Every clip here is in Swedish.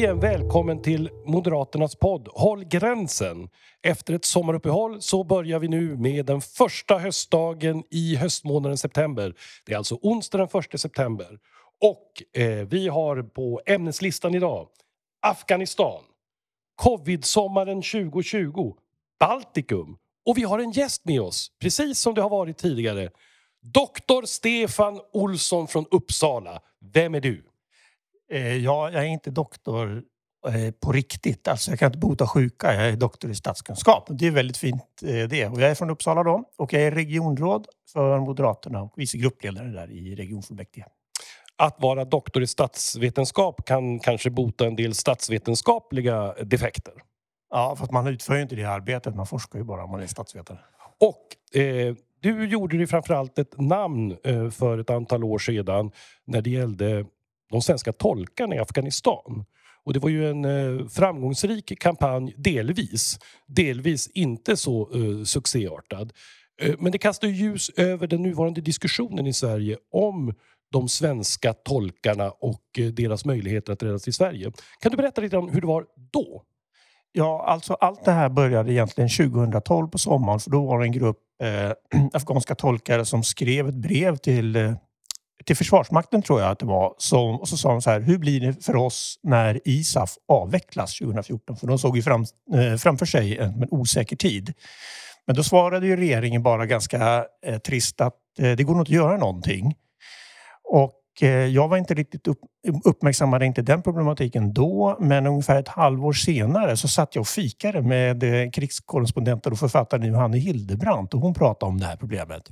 Återigen välkommen till Moderaternas podd Håll gränsen. Efter ett sommaruppehåll så börjar vi nu med den första höstdagen i höstmånaden september. Det är alltså onsdag den 1 september. Och eh, vi har på ämneslistan idag Afghanistan, Covid-sommaren 2020, Baltikum och vi har en gäst med oss, precis som det har varit tidigare. Doktor Stefan Olsson från Uppsala. Vem är du? Eh, ja, jag är inte doktor eh, på riktigt. Alltså jag kan inte bota sjuka. Jag är doktor i statskunskap. Det är väldigt fint eh, det. Och jag är från Uppsala då och jag är regionråd för Moderaterna och vice gruppledare där i regionfullmäktige. Att vara doktor i statsvetenskap kan kanske bota en del statsvetenskapliga defekter. Ja, för att man utför ju inte det arbetet. Man forskar ju bara om man är statsvetare. Och eh, du gjorde ju framförallt ett namn eh, för ett antal år sedan när det gällde de svenska tolkarna i Afghanistan. Och det var ju en eh, framgångsrik kampanj, delvis. Delvis inte så eh, succéartad. Eh, men det kastar ljus över den nuvarande diskussionen i Sverige om de svenska tolkarna och eh, deras möjligheter att räddas till Sverige. Kan du berätta lite om hur det var då? Ja, alltså allt det här började egentligen 2012 på sommaren för då var det en grupp eh, afghanska tolkare som skrev ett brev till eh, till Försvarsmakten tror jag att det var. Som, och så sa de så här, hur blir det för oss när ISAF avvecklas 2014? För de såg ju fram, eh, framför sig en, en, osäker tid. Men då svarade ju regeringen bara ganska eh, trist att eh, det går nog inte att göra någonting. Och eh, jag var inte riktigt upp, uppmärksammade inte den problematiken då, men ungefär ett halvår senare så satt jag och fikade med eh, krigskorrespondenten och författaren Johanne Hildebrandt och hon pratade om det här problemet.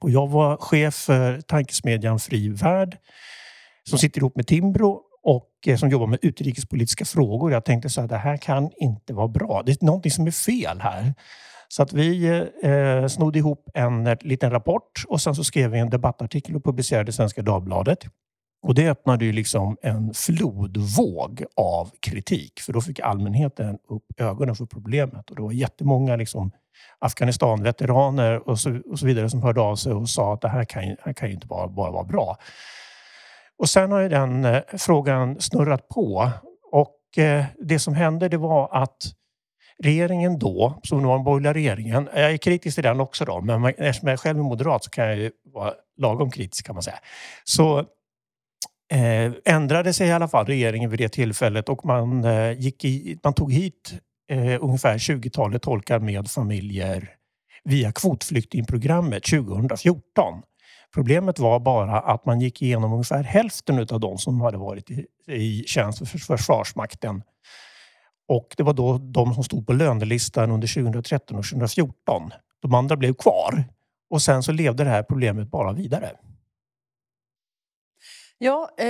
Och jag var chef för tankesmedjan Fri Värld som sitter ihop med Timbro och eh, som jobbar med utrikespolitiska frågor. Jag tänkte så här, det här kan inte vara bra. Det är någonting som är fel här. Så att vi eh, eh snodde ihop en eh, liten rapport och sen så skrev vi en debattartikel och publicerade i Svenska Dagbladet. Och det öppnade ju liksom en flodvåg av kritik för då fick allmänheten upp ögonen för problemet och det var jättemånga liksom Afghanistan-veteraner och så, och så vidare som hörde av sig och sa att det här kan, här kan ju inte bara, bara vara bra. Och sen har ju den eh, frågan snurrat på och eh, det som hände det var att regeringen då, som var den borgerliga regeringen, jag är kritisk till den också då, men eftersom jag själv är moderat så kan jag ju vara lagom kritisk kan man säga. Så eh, ändrade sig i alla fall regeringen vid det tillfället och man, eh, gick i, man tog hit eh, ungefär 20-talet tolkar med familjer via kvotflyktingprogrammet 2014. Problemet var bara att man gick igenom ungefär hälften av de som hade varit i, i tjänst för Försvarsmakten. Och det var då de som stod på lönelistan under 2013 och 2014. De andra blev kvar. Och sen så levde det här problemet bara vidare. Ja, eh,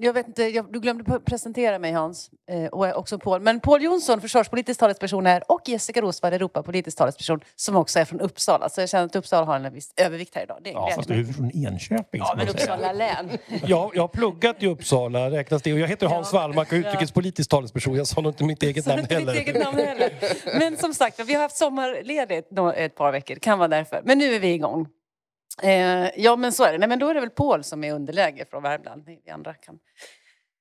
jag vet inte, jag, du glömde presentera mig Hans eh, och också Paul. Men Paul Jonsson, försvarspolitisk talesperson här och Jessica Rosvall, Europapolitisk talesperson som också är från Uppsala. Så jag känner att Uppsala har en viss övervikt här idag. Det ja, fast du är från Enköping. Ja, men Uppsala län. ja, jag har pluggat i Uppsala, räknas det. Och jag heter Hans ja. Wallmark och är utrikespolitisk talesperson. Jag sa nog inte mitt eget namn heller. Mitt eget namn heller. Men som sagt, vi har haft sommarledigt ett par veckor. kan vara därför. Men nu är vi igång. Eh, ja, men så är det. Nej, men då är det väl Paul som är underläge från Värmland. Vi andra kan...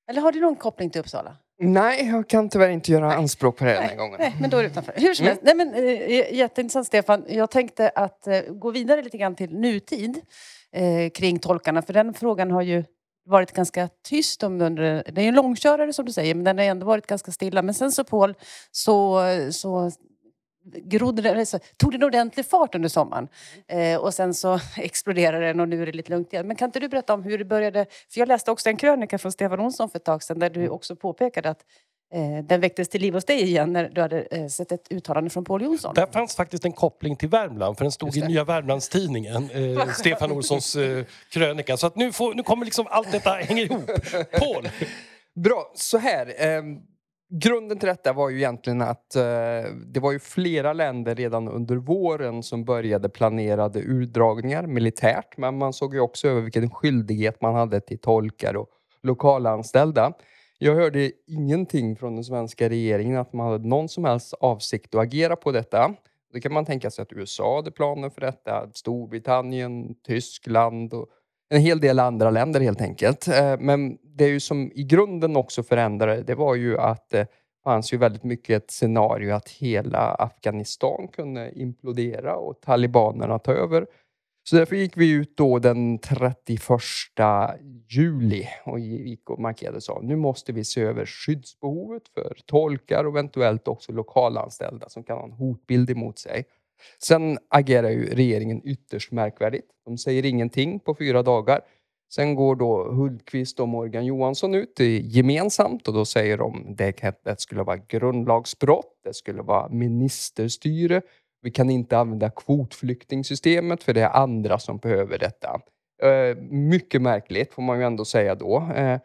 Eller har du någon koppling till Uppsala? Nej, jag kan tyvärr inte göra nej. anspråk på det den här gången. Nej, men då är det utanför. Hur som mm. helst. Nej, men, eh, jätteintressant Stefan. Jag tänkte att eh, gå vidare lite grann till nutid eh, kring tolkarna. För den frågan har ju varit ganska tyst om under... Det är en långkörare som du säger, men den har ändå varit ganska stilla. Men sen så Paul, så, så grodde den, så, tog den ordentlig fart under sommaren. Eh, och sen så exploderade den och nu är det lite lugnt igen. Men kan inte du berätta om hur det började? För jag läste också en krönika från Stefan Olsson för ett tag sedan där du mm. också påpekade att eh, den väcktes till liv hos dig igen när du hade eh, sett ett uttalande från Paul Jonsson. Där fanns faktiskt en koppling till Värmland för den stod i Nya Värmlandstidningen, eh, Stefan Olssons eh, krönika. Så att nu, får, nu kommer liksom allt detta hänger ihop. Paul! Bra, så här. Grunden till detta var ju egentligen att eh, det var ju flera länder redan under våren som började planerade urdragningar militärt men man såg ju också över vilken skyldighet man hade till tolkar och lokalanställda. Jag hörde ingenting från den svenska regeringen att man hade någon som helst avsikt att agera på detta. Då kan man tänka sig att USA hade planer för detta, Storbritannien, Tyskland och en hel del andra länder helt enkelt. Eh, men det är ju som i grunden också förändrade, det var ju att det fanns ju väldigt mycket ett scenario att hela Afghanistan kunde implodera och talibanerna ta över. Så därför gick vi ut då den 31 juli och gick och markerade och sa nu måste vi se över skyddsbehovet för tolkar och eventuellt också lokalanställda som kan ha en hotbild emot sig. Sen agerar ju regeringen ytterst märkvärdigt. De säger ingenting på fyra dagar. Sen går då Hultqvist och Morgan Johansson ut gemensamt och då säger de att det skulle vara grundlagsbrott, det skulle vara ministerstyre, vi kan inte använda kvotflyktingsystemet för det är andra som behöver detta. Eh, mycket märkligt får man ju ändå säga då. Eh,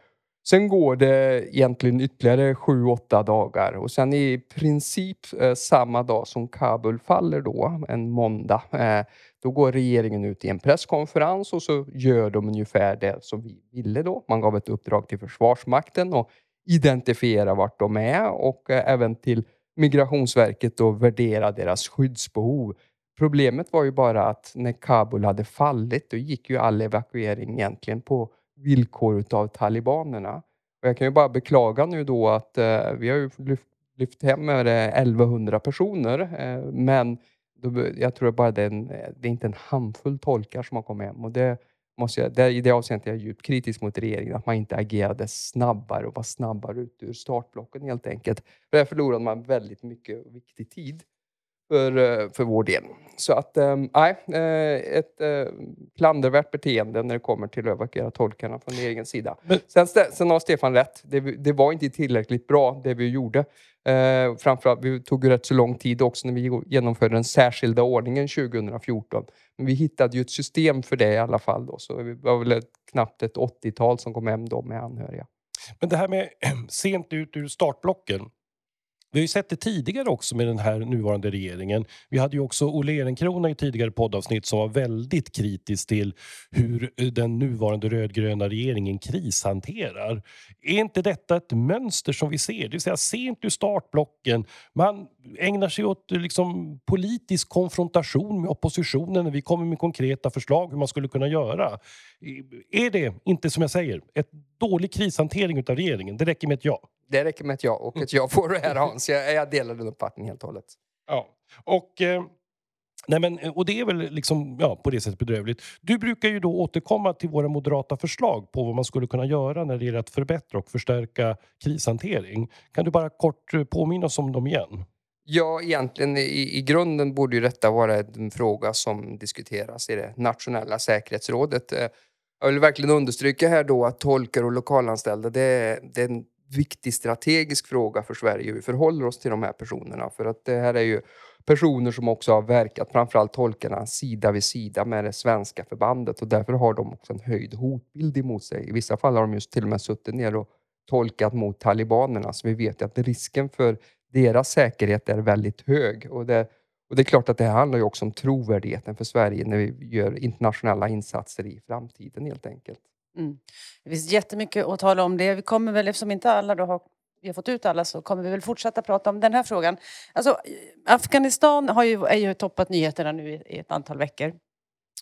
Sen går det egentligen ytterligare sju, åtta dagar och sen i princip eh, samma dag som Kabul faller då, en måndag, eh, då går regeringen ut i en presskonferens och så gör de ungefär det som vi ville då. Man gav ett uppdrag till Försvarsmakten och identifiera vart de är och eh, även till Migrationsverket och värdera deras skyddsbehov. Problemet var ju bara att när Kabul hade fallit, då gick ju all evakuering egentligen på villkor utav talibanerna. Och jag kan ju bara beklaga nu då att eh, vi har ju lyft, lyft hem över 1100 personer, eh, men då, jag tror bara det är, en, det är inte en handfull tolkar som har kommit hem. Och det, måste jag, det, I det avseendet är jag djupt kritisk mot regeringen, att man inte agerade snabbare och var snabbare ut ur startblocken helt enkelt. För där förlorade man väldigt mycket viktig tid för, eh, för vår del. Så att, ehm, nej, äh, ett äh, klandervärt beteende när det kommer till att evakuera tolkarna från regeringens sida. Men... Sen, sen har Stefan rätt, det, det var inte tillräckligt bra det vi gjorde. Eh, framförallt, vi tog ju rätt så lång tid också när vi genomförde den särskilda ordningen 2014. Men vi hittade ju ett system för det i alla fall. Då, så vi var väl ett, knappt ett 80-tal som kom hem då med anhöriga. Men det här med sent ut ur startblocken. Vi har ju sett det tidigare också med den här nuvarande regeringen. Vi hade ju också Olle Ehrenkrona i tidigare poddavsnitt som var väldigt kritisk till hur eh, den nuvarande rödgröna regeringen krishanterar. Är inte detta ett mönster som vi ser? Det vill säga sent ur startblocken. Man ägnar sig åt eh, liksom, politisk konfrontation med oppositionen när vi kommer med konkreta förslag hur man skulle kunna göra. Är det inte som jag säger, ett dålig krishantering av regeringen? Det räcker med ett ja. Det räcker med ett ja och ett ja på det här Hans. Jag, jag delar den uppfattningen helt och hållet. Ja, och... Eh, nej men, och det är väl liksom, ja, på det sättet bedrövligt. Du brukar ju då återkomma till våra moderata förslag på vad man skulle kunna göra när det gäller att förbättra och förstärka krishantering. Kan du bara kort eh, påminna oss om dem igen? Ja, egentligen i, i grunden borde ju detta vara en fråga som diskuteras i det nationella säkerhetsrådet. Eh, jag vill verkligen understryka här då att tolkar och lokalanställda, det det är en viktig strategisk fråga för Sverige hur vi förhåller oss till de här personerna. För att det här är ju personer som också har verkat, framförallt tolkarna, sida vid sida med det svenska förbandet och därför har de också en höjd hotbild emot sig. I vissa fall har de just till och med suttit ner och tolkat mot talibanerna så vi vet att risken för deras säkerhet är väldigt hög. Och det, och det är klart att det handlar ju också om trovärdigheten för Sverige när vi gör internationella insatser i framtiden helt enkelt. Mm. Det finns jättemycket att tala om det. Vi kommer väl, eftersom inte alla då har vi har fått ut alla så kommer vi väl fortsätta prata om den här frågan. Alltså, Afghanistan har ju, är ju toppat nyheterna nu i, i ett antal veckor.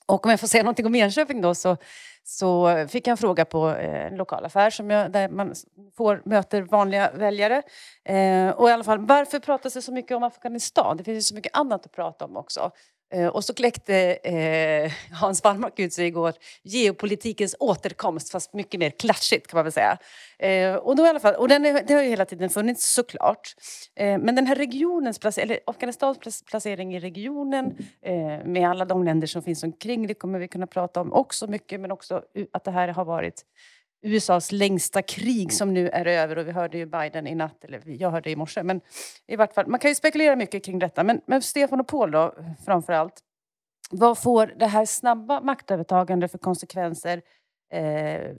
Och om jag får säga någonting om Enköping då så, så fick jag en fråga på eh, en lokalaffär som jag, där man får, möter vanliga väljare. Eh, och i alla fall, varför pratas det så mycket om Afghanistan? Det finns ju så mycket annat att prata om också. Eh, och så kläckte eh, Hans Wallmark ut sig igår geopolitikens återkomst, fast mycket mer klatschigt kan man väl säga. Eh, och, då i alla fall, och den är, det har ju hela tiden funnits såklart. Eh, men den här regionens placering, eller Afghanistans placering i regionen eh, med alla de länder som finns omkring, det kommer vi kunna prata om också mycket, men också att det här har varit USAs längsta krig som nu är över och vi hörde ju Biden i natt, eller jag hörde i morse. Men i vart fall, man kan ju spekulera mycket kring detta. Men, men Stefan och Paul då, framför allt. Vad får det här snabba maktövertagandet för konsekvenser eh,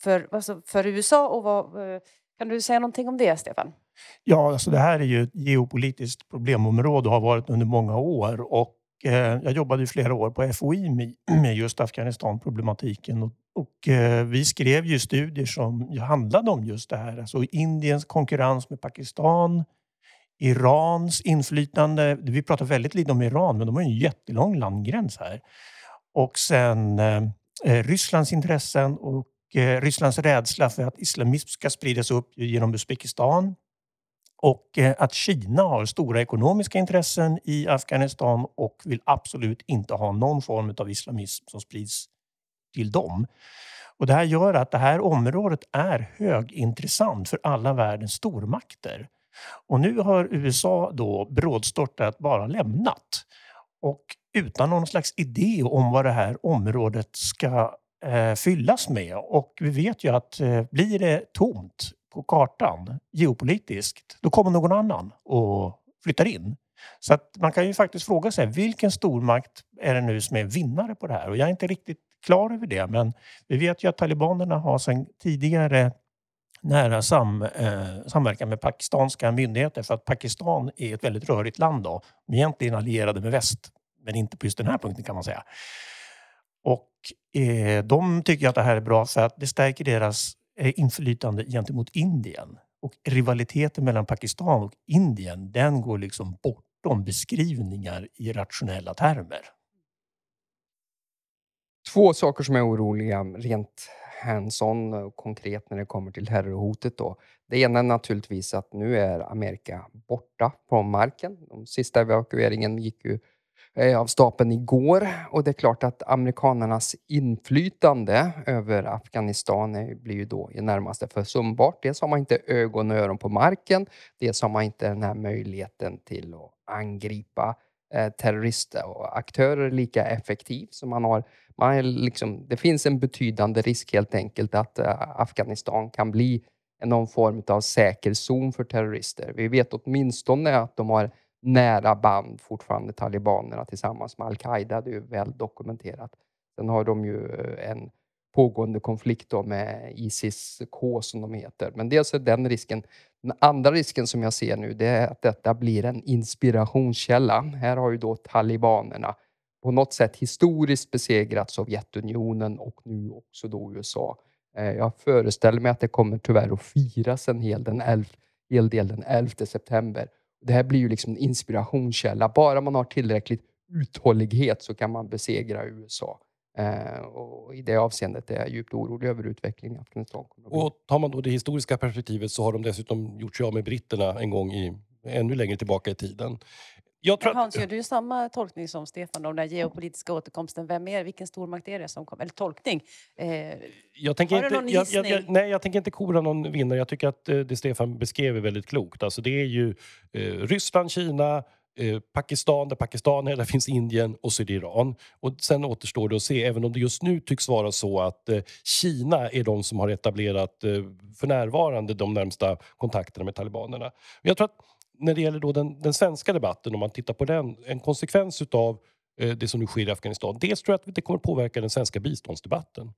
för, alltså för USA? Och vad, eh, kan du säga någonting om det, Stefan? Ja, alltså det här är ju ett geopolitiskt problemområde och har varit under många år. Och Eh, jag jobbade i flera år på FOI med just Afghanistan-problematiken och, och eh, vi skrev ju studier som handlade om just det här. Alltså Indiens konkurrens med Pakistan, Irans inflytande. Vi pratar väldigt lite om Iran, men de har en jättelång landgräns här. Och sen eh, eh, Rysslands intressen och eh, Rysslands rädsla för att islamism ska spridas upp genom Uzbekistan och eh, att Kina har stora ekonomiska intressen i Afghanistan och vill absolut inte ha någon form av islamism som sprids till dem. Och det här gör att det här området är högintressant för alla världens stormakter. Och nu har USA då brådstörtat bara lämnat och utan någon slags idé om vad det här området ska eh, fyllas med. Och vi vet ju att eh, blir det tomt på kartan geopolitiskt, då kommer någon annan och flyttar in. Så att man kan ju faktiskt fråga sig vilken stormakt är det nu som är vinnare på det här? Och jag är inte riktigt klar över det, men vi vet ju att talibanerna har sedan tidigare nära sam, eh, samverkan med pakistanska myndigheter för att Pakistan är ett väldigt rörigt land. Då. De är egentligen allierade med väst, men inte på just den här punkten kan man säga. Och eh, de tycker att det här är bra för att det stärker deras eh, inflytande gentemot Indien. Och rivaliteten mellan Pakistan och Indien, den går liksom bortom beskrivningar i rationella termer. Två saker som är oroliga rent hands-on och konkret när det kommer till terrorhotet. Då. Det ena är naturligtvis att nu är Amerika borta från marken. De sista evakueringen gick ju eh, av stapeln igår och det är klart att amerikanernas inflytande över Afghanistan blir ju då i närmaste försumbart. Dels har man inte ögon och öron på marken, dels har man inte den här möjligheten till att angripa eh, terrorister och aktörer lika effektivt som man har man är liksom, det finns en betydande risk helt enkelt att eh, Afghanistan kan bli någon form av säker zon för terrorister. Vi vet åtminstone att de har nära band fortfarande, talibanerna tillsammans med al-Qaida. Det är väl dokumenterat. Sen har de ju eh, en pågående konflikt då med Isis-K som de heter. Men dels är den risken. Den andra risken som jag ser nu det är att detta blir en inspirationskälla. Här har ju då talibanerna på något sätt historiskt besegrat Sovjetunionen och nu också då USA. Eh, jag föreställer mig att det kommer tyvärr att firas en hel, den 11, hel del den 11 september. Det här blir ju liksom en inspirationskälla. Bara man har tillräckligt uthållighet så kan man besegra USA. Eh, och I det avseendet är jag djupt orolig över utvecklingen i Afghanistan. Och tar man då det historiska perspektivet så har de dessutom gjort sig av med britterna en gång i ännu längre tillbaka i tiden. Jag tror Hans, gör du samma tolkning som Stefan om den geopolitiska återkomsten? Vem är Vilken stormakt är det som kommer? Eller tolkning? Eh, jag tänker har inte, du någon gissning? Jag, jag, nej, jag tänker inte kora någon vinnare. Jag tycker att eh, det Stefan beskrev är väldigt klokt. Alltså det är ju eh, Ryssland, Kina, eh, Pakistan, där Pakistan är, där finns Indien och så är det Iran. Och sen återstår det att se, även om det just nu tycks vara så att eh, Kina är de som har etablerat, eh, för närvarande, de närmsta kontakterna med talibanerna. Jag tror att när det gäller då den, den svenska debatten, om man tittar på den, en konsekvens utav eh, det som nu sker i Afghanistan. Dels tror jag att det kommer påverka den svenska biståndsdebatten.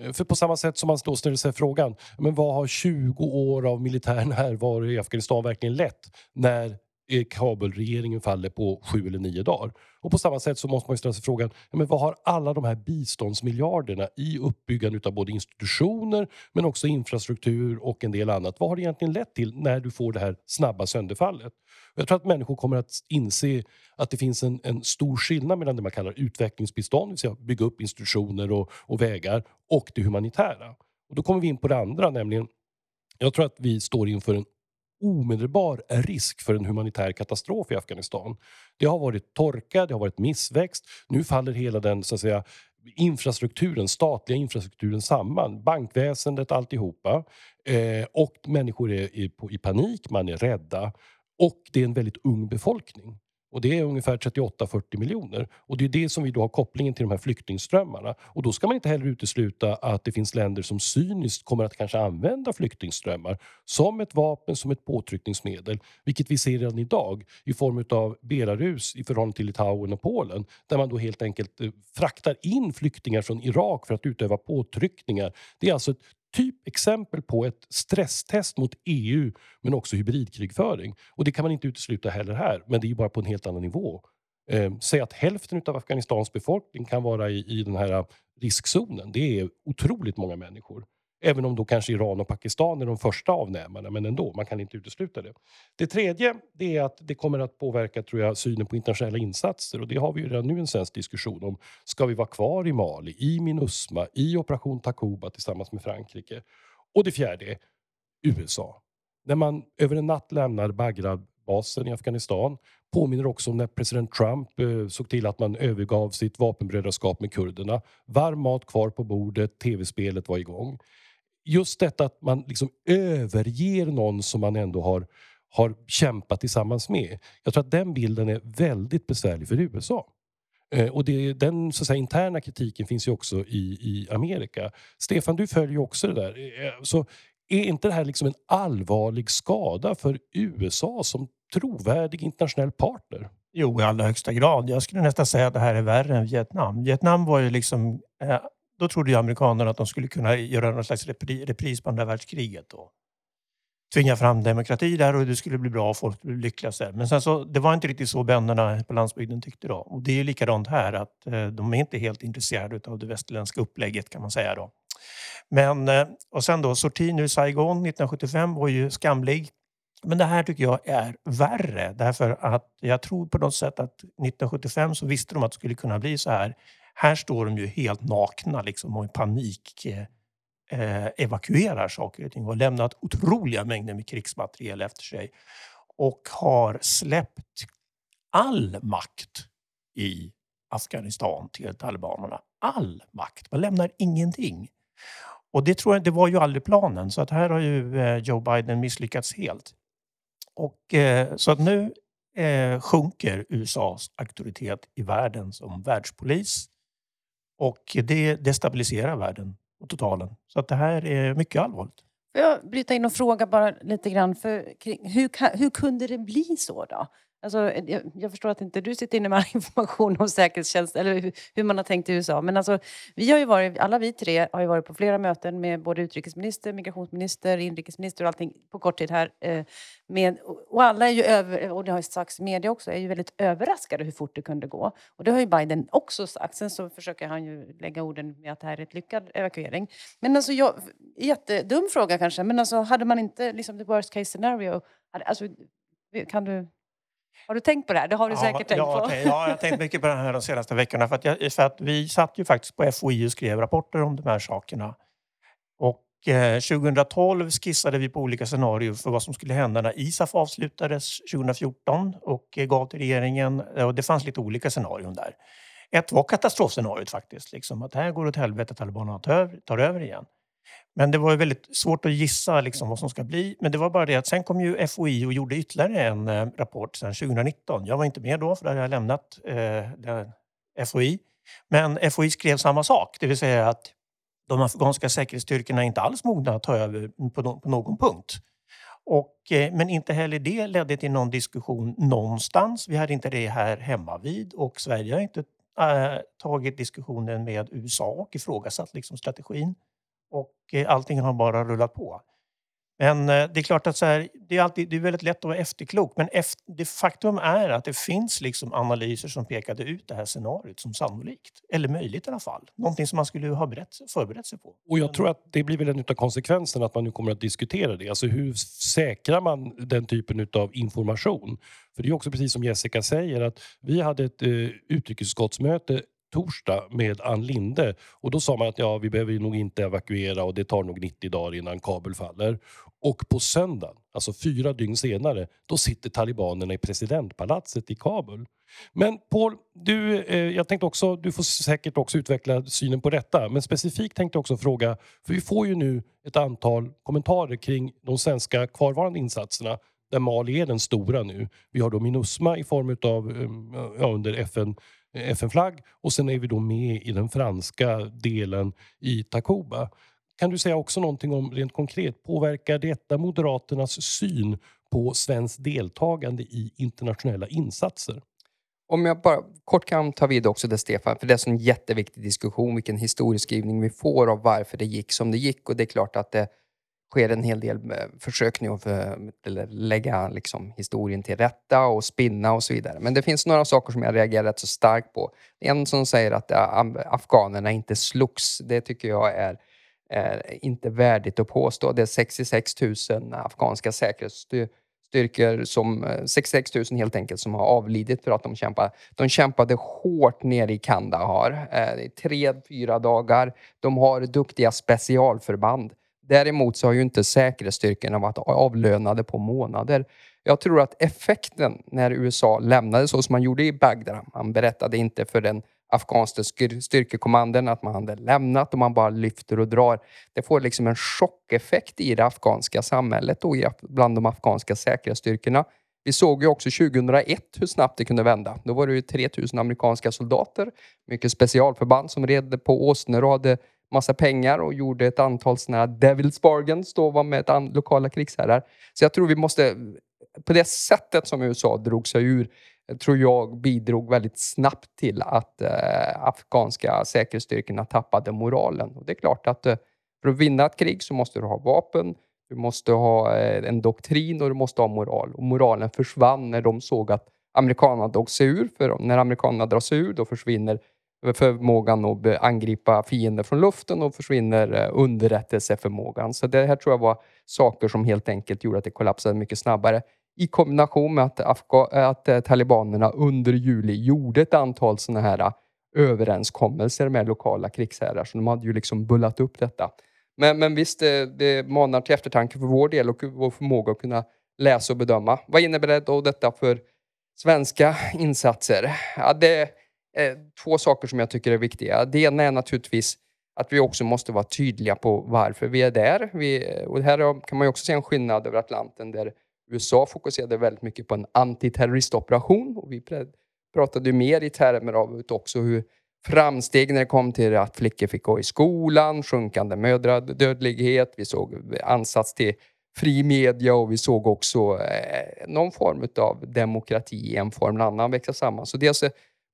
Eh, för på samma sätt som man då ställer sig frågan, men vad har 20 år av militär närvaro i Afghanistan verkligen lett när Eh, Kabulregeringen faller på sju eller nio dagar. Och på samma sätt så måste man ställa sig frågan, ja, men vad har alla de här biståndsmiljarderna i uppbyggandet av både institutioner men också infrastruktur och en del annat. Vad har det egentligen lett till när du får det här snabba sönderfallet? Jag tror att människor kommer att inse att det finns en, en stor skillnad mellan det man kallar utvecklingsbistånd, det vill säga bygga upp institutioner och, och vägar, och det humanitära. Och då kommer vi in på det andra, nämligen jag tror att vi står inför en omedelbar risk för en humanitär katastrof i Afghanistan. Det har varit torka, det har varit missväxt. Nu faller hela den så att säga, infrastrukturen, statliga infrastrukturen samman. Bankväsendet, alltihopa. Eh, och människor är i, i panik, man är rädda. Och det är en väldigt ung befolkning. Och det är ungefär 38-40 miljoner. Och det är det som vi då har kopplingen till de här flyktingströmmarna. Och då ska man inte heller utesluta att det finns länder som cyniskt kommer att kanske använda flyktingströmmar som ett vapen, som ett påtryckningsmedel. Vilket vi ser redan idag i form av Belarus i förhållande till Litauen och Polen. Där man då helt enkelt eh, fraktar in flyktingar från Irak för att utöva påtryckningar. Det är alltså ett typ exempel på ett stresstest mot EU men också hybridkrigföring. Och det kan man inte utesluta heller här, men det är ju bara på en helt annan nivå. Eh, säg att hälften av Afghanistans befolkning kan vara i, i den här riskzonen. Det är otroligt många människor. Även om då kanske Iran och Pakistan är de första avnämarna, men ändå, man kan inte utesluta det. Det tredje det är att det kommer att påverka tror jag, synen på internationella insatser och det har vi ju redan nu en svensk diskussion om. Ska vi vara kvar i Mali, i Minusma, i Operation Takuba tillsammans med Frankrike? Och det fjärde, USA. När man över en natt lämnar Bagdadbasen i Afghanistan påminner också om när president Trump eh, såg till att man övergav sitt vapenbrödraskap med kurderna. Varm mat kvar på bordet, tv-spelet var igång just detta att man liksom överger någon som man ändå har, har kämpat tillsammans med. Jag tror att den bilden är väldigt besvärlig för USA. Eh, och det, den så säga, interna kritiken finns ju också i, i Amerika. Stefan, du följer ju också det där. Eh, så är inte det här liksom en allvarlig skada för USA som trovärdig internationell partner? Jo, i allra högsta grad. Jag skulle nästan säga att det här är värre än Vietnam. Vietnam var ju liksom eh, då trodde ju amerikanerna att de skulle kunna göra någon slags repris på andra världskriget. Och tvinga fram demokrati där och det skulle bli bra och folk skulle bli lyckliga. Så Men sen så, det var inte riktigt så bönderna på landsbygden tyckte då. Och det är likadant här, att eh, de är inte helt intresserade av det västerländska upplägget kan man säga då. Men, eh, och sen då, sortin ur Saigon 1975 var ju skamlig. Men det här tycker jag är värre därför att jag tror på något sätt att 1975 så visste de att det skulle kunna bli så här. Här står de ju helt nakna liksom, och i panik eh, eh, evakuerar saker och ting och lämnat otroliga mängder med krigsmateriel efter sig och har släppt all makt i Afghanistan till talibanerna. All makt. Man lämnar ingenting. Och det, tror jag, det var ju aldrig planen, så att här har ju eh, Joe Biden misslyckats helt. Och, eh, så att nu eh, sjunker USAs auktoritet i världen som världspolis. Och det destabiliserar världen och totalen. Så att det här är mycket allvarligt. Får jag bryta in och fråga bara lite grann, för, hur, hur kunde det bli så då? Alltså, eh, jag, jag, förstår att inte du sitter inne med all information om säkerhetstjänst eller hur, hur, man har tänkt i USA. Men alltså, vi har ju varit, alla vi tre har ju varit på flera möten med både utrikesminister, migrationsminister, inrikesminister och allting på kort tid här. Eh, med, och alla är ju över, och det har ju sagts i media också, är ju väldigt överraskade hur fort det kunde gå. Och det har ju Biden också sagt. Sen så försöker han ju lägga orden med att det här är ett lyckad evakuering. Men alltså, jag, jättedum fråga kanske, men alltså hade man inte liksom the worst case scenario, alltså, kan du har du tänkt på det här? Det har du ja, säkert tänkt ja, på. Ja, jag har tänkt mycket på det här de senaste veckorna. För att, jag, för att vi satt ju faktiskt på FOI och skrev rapporter om de här sakerna. Och eh, 2012 skissade vi på olika scenarier för vad som skulle hända när ISAF avslutades 2014 och eh, gav till regeringen. Och det fanns lite olika scenarion där. Ett var katastrofscenariot faktiskt. Liksom, att här går det åt helvete, talibanerna tar, tar över igen. Men det var väldigt svårt att gissa liksom vad som ska bli. Men det var bara det att sen kom ju FOI och gjorde ytterligare en eh, rapport sen 2019. Jag var inte med då, för då hade jag lämnat eh, FOI. Men FOI skrev samma sak, det vill säga att de afghanska säkerhetsstyrkorna är inte alls mogna att ta över på, no på någon punkt. Och, eh, men inte heller det ledde till någon diskussion någonstans. Vi hade inte det här hemma vid och Sverige har inte äh, tagit diskussionen med USA och ifrågasatt liksom strategin och eh, allting har bara rullat på. Men eh, det är klart att så här, det, är alltid, det är väldigt lätt att vara efterklok. Men efter, det faktum är att det finns liksom analyser som pekade ut det här scenariot som sannolikt. Eller möjligt i alla fall. Någonting som man skulle ha berett, förberett sig på. Och jag tror att det blir väl en av konsekvenserna att man nu kommer att diskutera det. Alltså hur säkrar man den typen av information? För det är också precis som Jessica säger att vi hade ett eh, utrikesutskottsmöte torsdag med Ann Linde och då sa man att ja, vi behöver nog inte evakuera och det tar nog 90 dagar innan Kabul faller. Och på söndagen, alltså fyra dygn senare, då sitter talibanerna i presidentpalatset i Kabul. Men Paul, du, eh, jag tänkte också, du får säkert också utveckla synen på detta, men specifikt tänkte jag också fråga, för vi får ju nu ett antal kommentarer kring de svenska kvarvarande insatserna där Mali är den stora nu. Vi har då Minusma i form av eh, ja, under FN Eh, FN-flagg och sen är vi då med i den franska delen i Takuba. Kan du säga också någonting om rent konkret, påverkar detta Moderaternas syn på svenskt deltagande i internationella insatser? Om jag bara kort kan ta vid också det Stefan, för det är en jätteviktig diskussion vilken historieskrivning vi får av varför det gick som det gick och det är klart att det sker en hel del eh, försök nu att eh, lägga liksom historien till rätta och spinna och så vidare. Men det finns några saker som jag reagerar rätt så starkt på. En som säger att eh, afghanerna inte slogs, det tycker jag är är inte värdigt att påstå. Det är 66 000 afghanska säkerhetsstyrkor som 66 000 helt enkelt som har avlidit för att de kämpade. De kämpade hårt nere i Kandahar. i tre, fyra dagar. De har duktiga specialförband. Däremot så har ju inte säkerhetsstyrkorna varit avlönade på månader. Jag tror att effekten när USA lämnade så som man gjorde i Bagdad, man berättade inte för den afghanska styrkekommanden att man hade lämnat och man bara lyfter och drar. Det får liksom en chockeffekt i det afghanska samhället och bland de afghanska säkerhetsstyrkorna. Vi såg ju också 2001 hur snabbt det kunde vända. Då var det ju 3000 amerikanska soldater, mycket specialförband som red på åsnor och hade massa pengar och gjorde ett antal såna här Devil's Bargains, då var med ett lokala krigsherrar. Så jag tror vi måste, på det sättet som USA drog sig ur, tror jag bidrog väldigt snabbt till att eh, afghanska säkerhetsstyrkorna tappade moralen. Och det är klart att eh, för att vinna ett krig så måste du ha vapen, du måste ha eh, en doktrin och du måste ha moral. Och moralen försvann när de såg att amerikanerna drog sig ur. För när amerikanerna drar sig ur då försvinner förmågan att angripa fiender från luften och försvinner eh, underrättelseförmågan. Så det här tror jag var saker som helt enkelt gjorde att det kollapsade mycket snabbare. I kombination med att, Afga att eh, talibanerna under juli gjorde ett antal sådana här eh, överenskommelser med lokala krigsherrar. Så de hade ju liksom bullat upp detta. Men, men visst, det, det manar till eftertanke för vår del och vår förmåga att kunna läsa och bedöma. Vad innebär det då detta för svenska insatser? Ja, det eh, två saker som jag tycker är viktiga. Det ena är naturligtvis att vi också måste vara tydliga på varför vi är där. Vi, och här kan man också se en skillnad över Atlanten där USA fokuserade väldigt mycket på en antiterroristoperation och vi pratade mer i termer av också hur framsteg när det kom till att flickor fick gå i skolan, sjunkande mödradödlighet, vi såg ansats till fri media och vi såg också eh, någon form av demokrati i en form eller annan växa samman. Så dels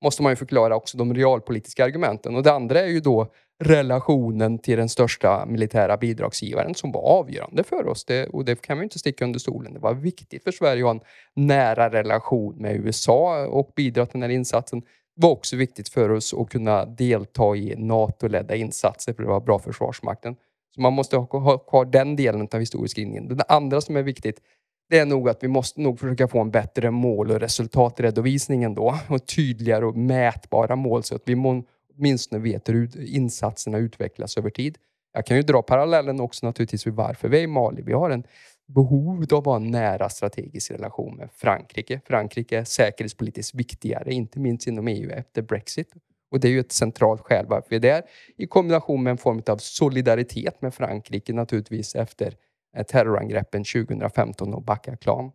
måste man ju förklara också de realpolitiska argumenten. Och det andra är ju då relationen till den största militära bidragsgivaren som var avgörande för oss. Det, och det kan vi inte sticka under stolen. Det var viktigt för Sverige att ha en nära relation med USA och bidra till den här insatsen. Det var också viktigt för oss att kunna delta i NATO-ledda insatser för det var bra för Försvarsmakten. Så man måste ha kvar den delen av historieskrivningen. Det andra som är viktigt det är nog att vi måste nog försöka få en bättre mål och resultatredovisning ändå. och tydligare och mätbara mål så att vi åtminstone vet hur insatserna utvecklas över tid. Jag kan ju dra parallellen också naturligtvis vid varför vi är i Mali. Vi har en behov av att ha en nära strategisk relation med Frankrike. Frankrike är säkerhetspolitiskt viktigare, inte minst inom EU efter Brexit. Och det är ju ett centralt skäl varför vi är där. I kombination med en form av solidaritet med Frankrike naturligtvis efter terrorangreppen 2015 och Backa klan.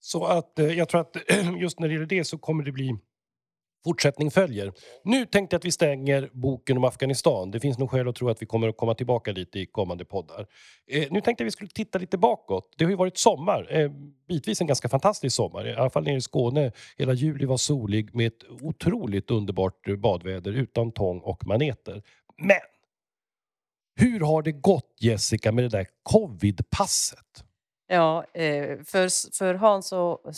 Så att eh, jag tror att just när det gäller det så kommer det bli fortsättning följer. Nu tänkte jag att vi stänger boken om Afghanistan. Det finns nog skäl att tro att vi kommer att komma tillbaka lite i kommande poddar. Eh, nu tänkte jag att vi skulle titta lite bakåt. Det har ju varit sommar, eh, bitvis en ganska fantastisk sommar. I alla fall nere i Skåne. Hela juli var solig med ett otroligt underbart badväder utan tång och maneter. Men hur har det gått Jessica med det där covidpasset? Ja, eh, för, för Hans och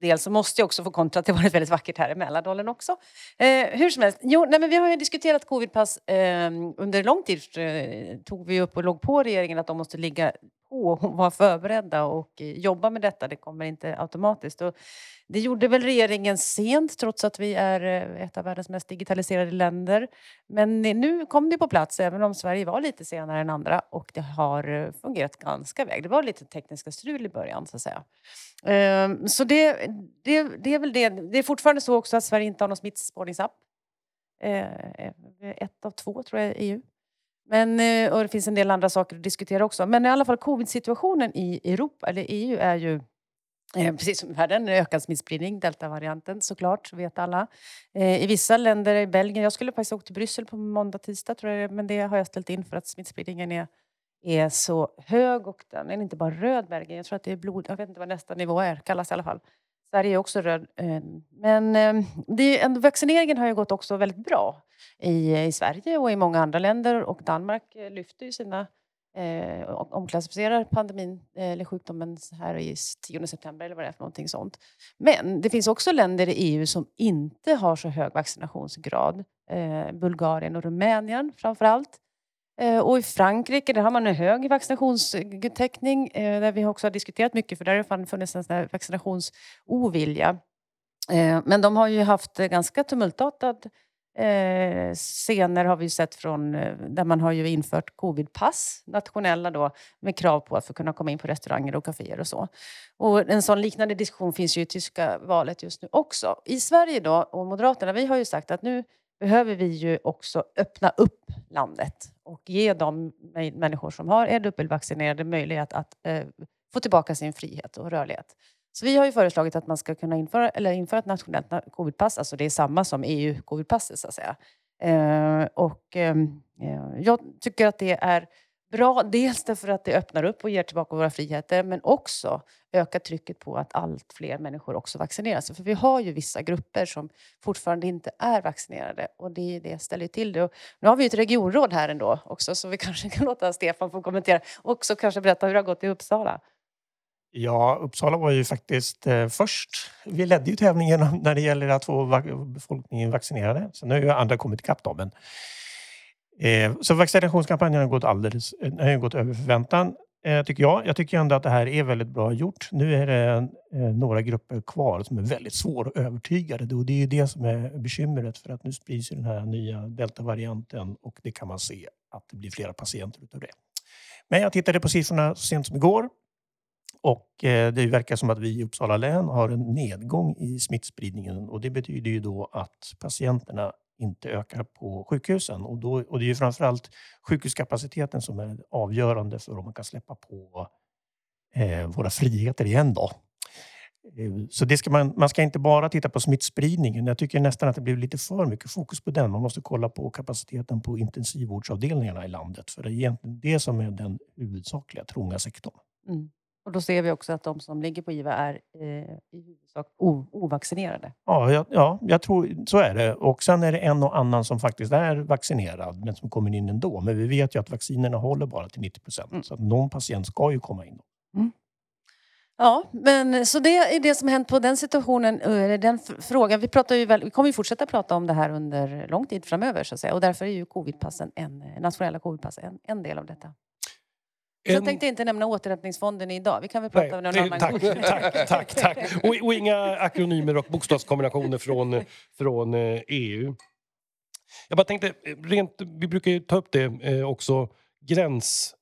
del så måste jag också få kontra att det varit väldigt vackert här i Mälardalen också. Eh, hur som helst, jo, nej, men vi har ju diskuterat covidpass eh, under lång tid. Eh, tog vi upp och låg på regeringen att de måste ligga på och vara förberedda och eh, jobba med detta. Det kommer inte automatiskt. Och det gjorde väl regeringen sent trots att vi är eh, ett av världens mest digitaliserade länder. Men nu kom det på plats även om Sverige var lite senare än andra och det har eh, fungerat ganska väl. Det var lite tekniska strul i början så att säga. Ehm, så det, det, det är väl det. Det är fortfarande så också att Sverige inte har någon smittspårningsapp. Ett av två tror jag i EU. Men, eh, och det finns en del andra saker att diskutera också. Men i alla fall covid-situationen i Europa, eller EU, är ju eh, precis som i världen, ökad smittspridning, deltavarianten såklart, vet alla. Eh, I vissa länder, i Belgien, jag skulle faktiskt åka till Bryssel på måndag, tisdag tror jag men det har jag ställt in för att smittspridningen är, är så hög och den är inte bara röd Belgien, jag tror att det är blod, jag vet inte vad nästa nivå är, kallas i alla fall. Sverige är också röd. Eh, men ehm, det, är, vaccineringen har ju gått också väldigt bra i, i Sverige och i många andra länder. Och Danmark eh, lyfter ju sina eh, omklassificerar pandemin eh, eller sjukdomen här i 10 september eller vad det är för någonting sånt. Men det finns också länder i EU som inte har så hög vaccinationsgrad. Eh, Bulgarien och Rumänien framför allt. Eh, och i Frankrike där har man en hög vaccinationstäckning eh, där vi också har diskuterat mycket för där har det funnits en sån vaccinationsovilja. Eh, men de har ju haft ganska tumultartad scener har vi sett från där man har ju infört covidpass, nationella då, med krav på att få kunna komma in på restauranger och kaféer och så. Och en sån liknande diskussion finns ju i tyska valet just nu också. I Sverige då, och Moderaterna, vi har ju sagt att nu behöver vi ju också öppna upp landet och ge de människor som har, är dubbelvaccinerade möjlighet att eh, få tillbaka sin frihet och rörlighet. Så vi har ju föreslagit att man ska kunna införa, eller införa ett nationellt covidpass, alltså det är samma som EU-covidpasset så att säga. Eh, och ehm, eh, jag tycker att det är bra, dels därför att det öppnar upp och ger tillbaka våra friheter, men också ökar trycket på att allt fler människor också vaccinerar sig. För vi har ju vissa grupper som fortfarande inte är vaccinerade och det, det ställer till det. Och nu har vi ett regionråd här ändå också, så vi kanske kan låta Stefan få kommentera och också kanske berätta hur det har gått i Uppsala. Ja, Uppsala var ju faktiskt eh, först. Vi ledde ju tävlingen när det gäller att få befolkningen vaccinerade. Sen har ju andra kommit ikapp då, men Eh, så vaccinationskampanjen har gått, alldeles, har gått över förväntan, eh, tycker jag. Jag tycker ändå att det här är väldigt bra gjort. Nu är det eh, några grupper kvar som är väldigt svåra att övertyga. Och det är ju det som är bekymret för att nu sprids den här nya deltavarianten och det kan man se att det blir flera patienter utav det. Men jag tittade på siffrorna så sent som igår och eh, det verkar som att vi i Uppsala län har en nedgång i smittspridningen och det betyder ju då att patienterna inte ökar på sjukhusen. Och, då, och det är ju framförallt sjukhuskapaciteten som är avgörande för om man kan släppa på eh, våra friheter igen. Då. Eh, så det ska man, man ska inte bara titta på smittspridningen. Jag tycker nästan att det blir lite för mycket fokus på den. Man måste kolla på kapaciteten på intensivvårdsavdelningarna i landet. För det är egentligen det som är den huvudsakliga trånga sektorn. Mm. Och då ser vi också att de som ligger på IVA är eh, i huvudsak ovaccinerade. Ja, ja, ja, jag tror så är det. Och sen är det en och annan som faktiskt är vaccinerad men som kommer in ändå. Men vi vet ju att vaccinerna håller bara till 90 procent. Mm. Så att någon patient ska ju komma in. Mm. Ja, men så det är det som hänt på den situationen, eller den frågan. Vi, pratar ju väl, vi kommer ju fortsätta prata om det här under lång tid framöver så att säga. Och därför är ju covidpassen, en, nationella covidpassen en, en del av detta. Så jag tänkte inte nämna återhämtningsfonden idag. Vi kan väl prata om det någon annan tack, gång. Tack, tack, tack. Och, och, inga akronymer och bokstavskombinationer från, från EU. Eh, e jag bara tänkte, rent, vi brukar ju ta upp det eh, också, gräns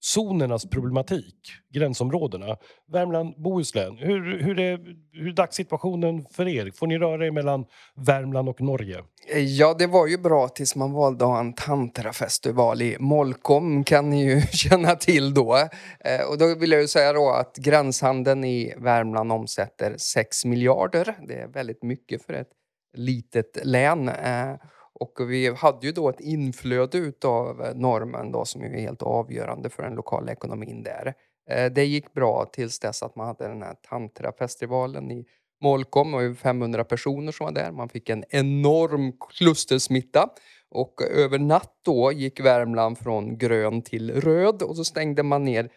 zonernas problematik, gränsområdena. Värmland, Bohuslän, hur, hur, är, hur är dagssituationen för er? Får ni röra er mellan Värmland och Norge? Eh, ja, det var ju bra tills man valde att ha en tantrafestival i Molkom, kan ni ju känna till då. Eh, och då vill jag ju säga då att gränshandeln i Värmland omsätter 6 miljarder. Det är väldigt mycket för ett litet län. Eh, och vi hade ju då ett inflöde av eh, normen då som är helt avgörande för den lokala ekonomin där. Eh, det gick bra tills dess att man hade den här tantrafestivalen i Molkom. Det var 500 personer som var där. Man fick en enorm klustersmitta. Och över natt då gick Värmland från grön till röd och så stängde man ner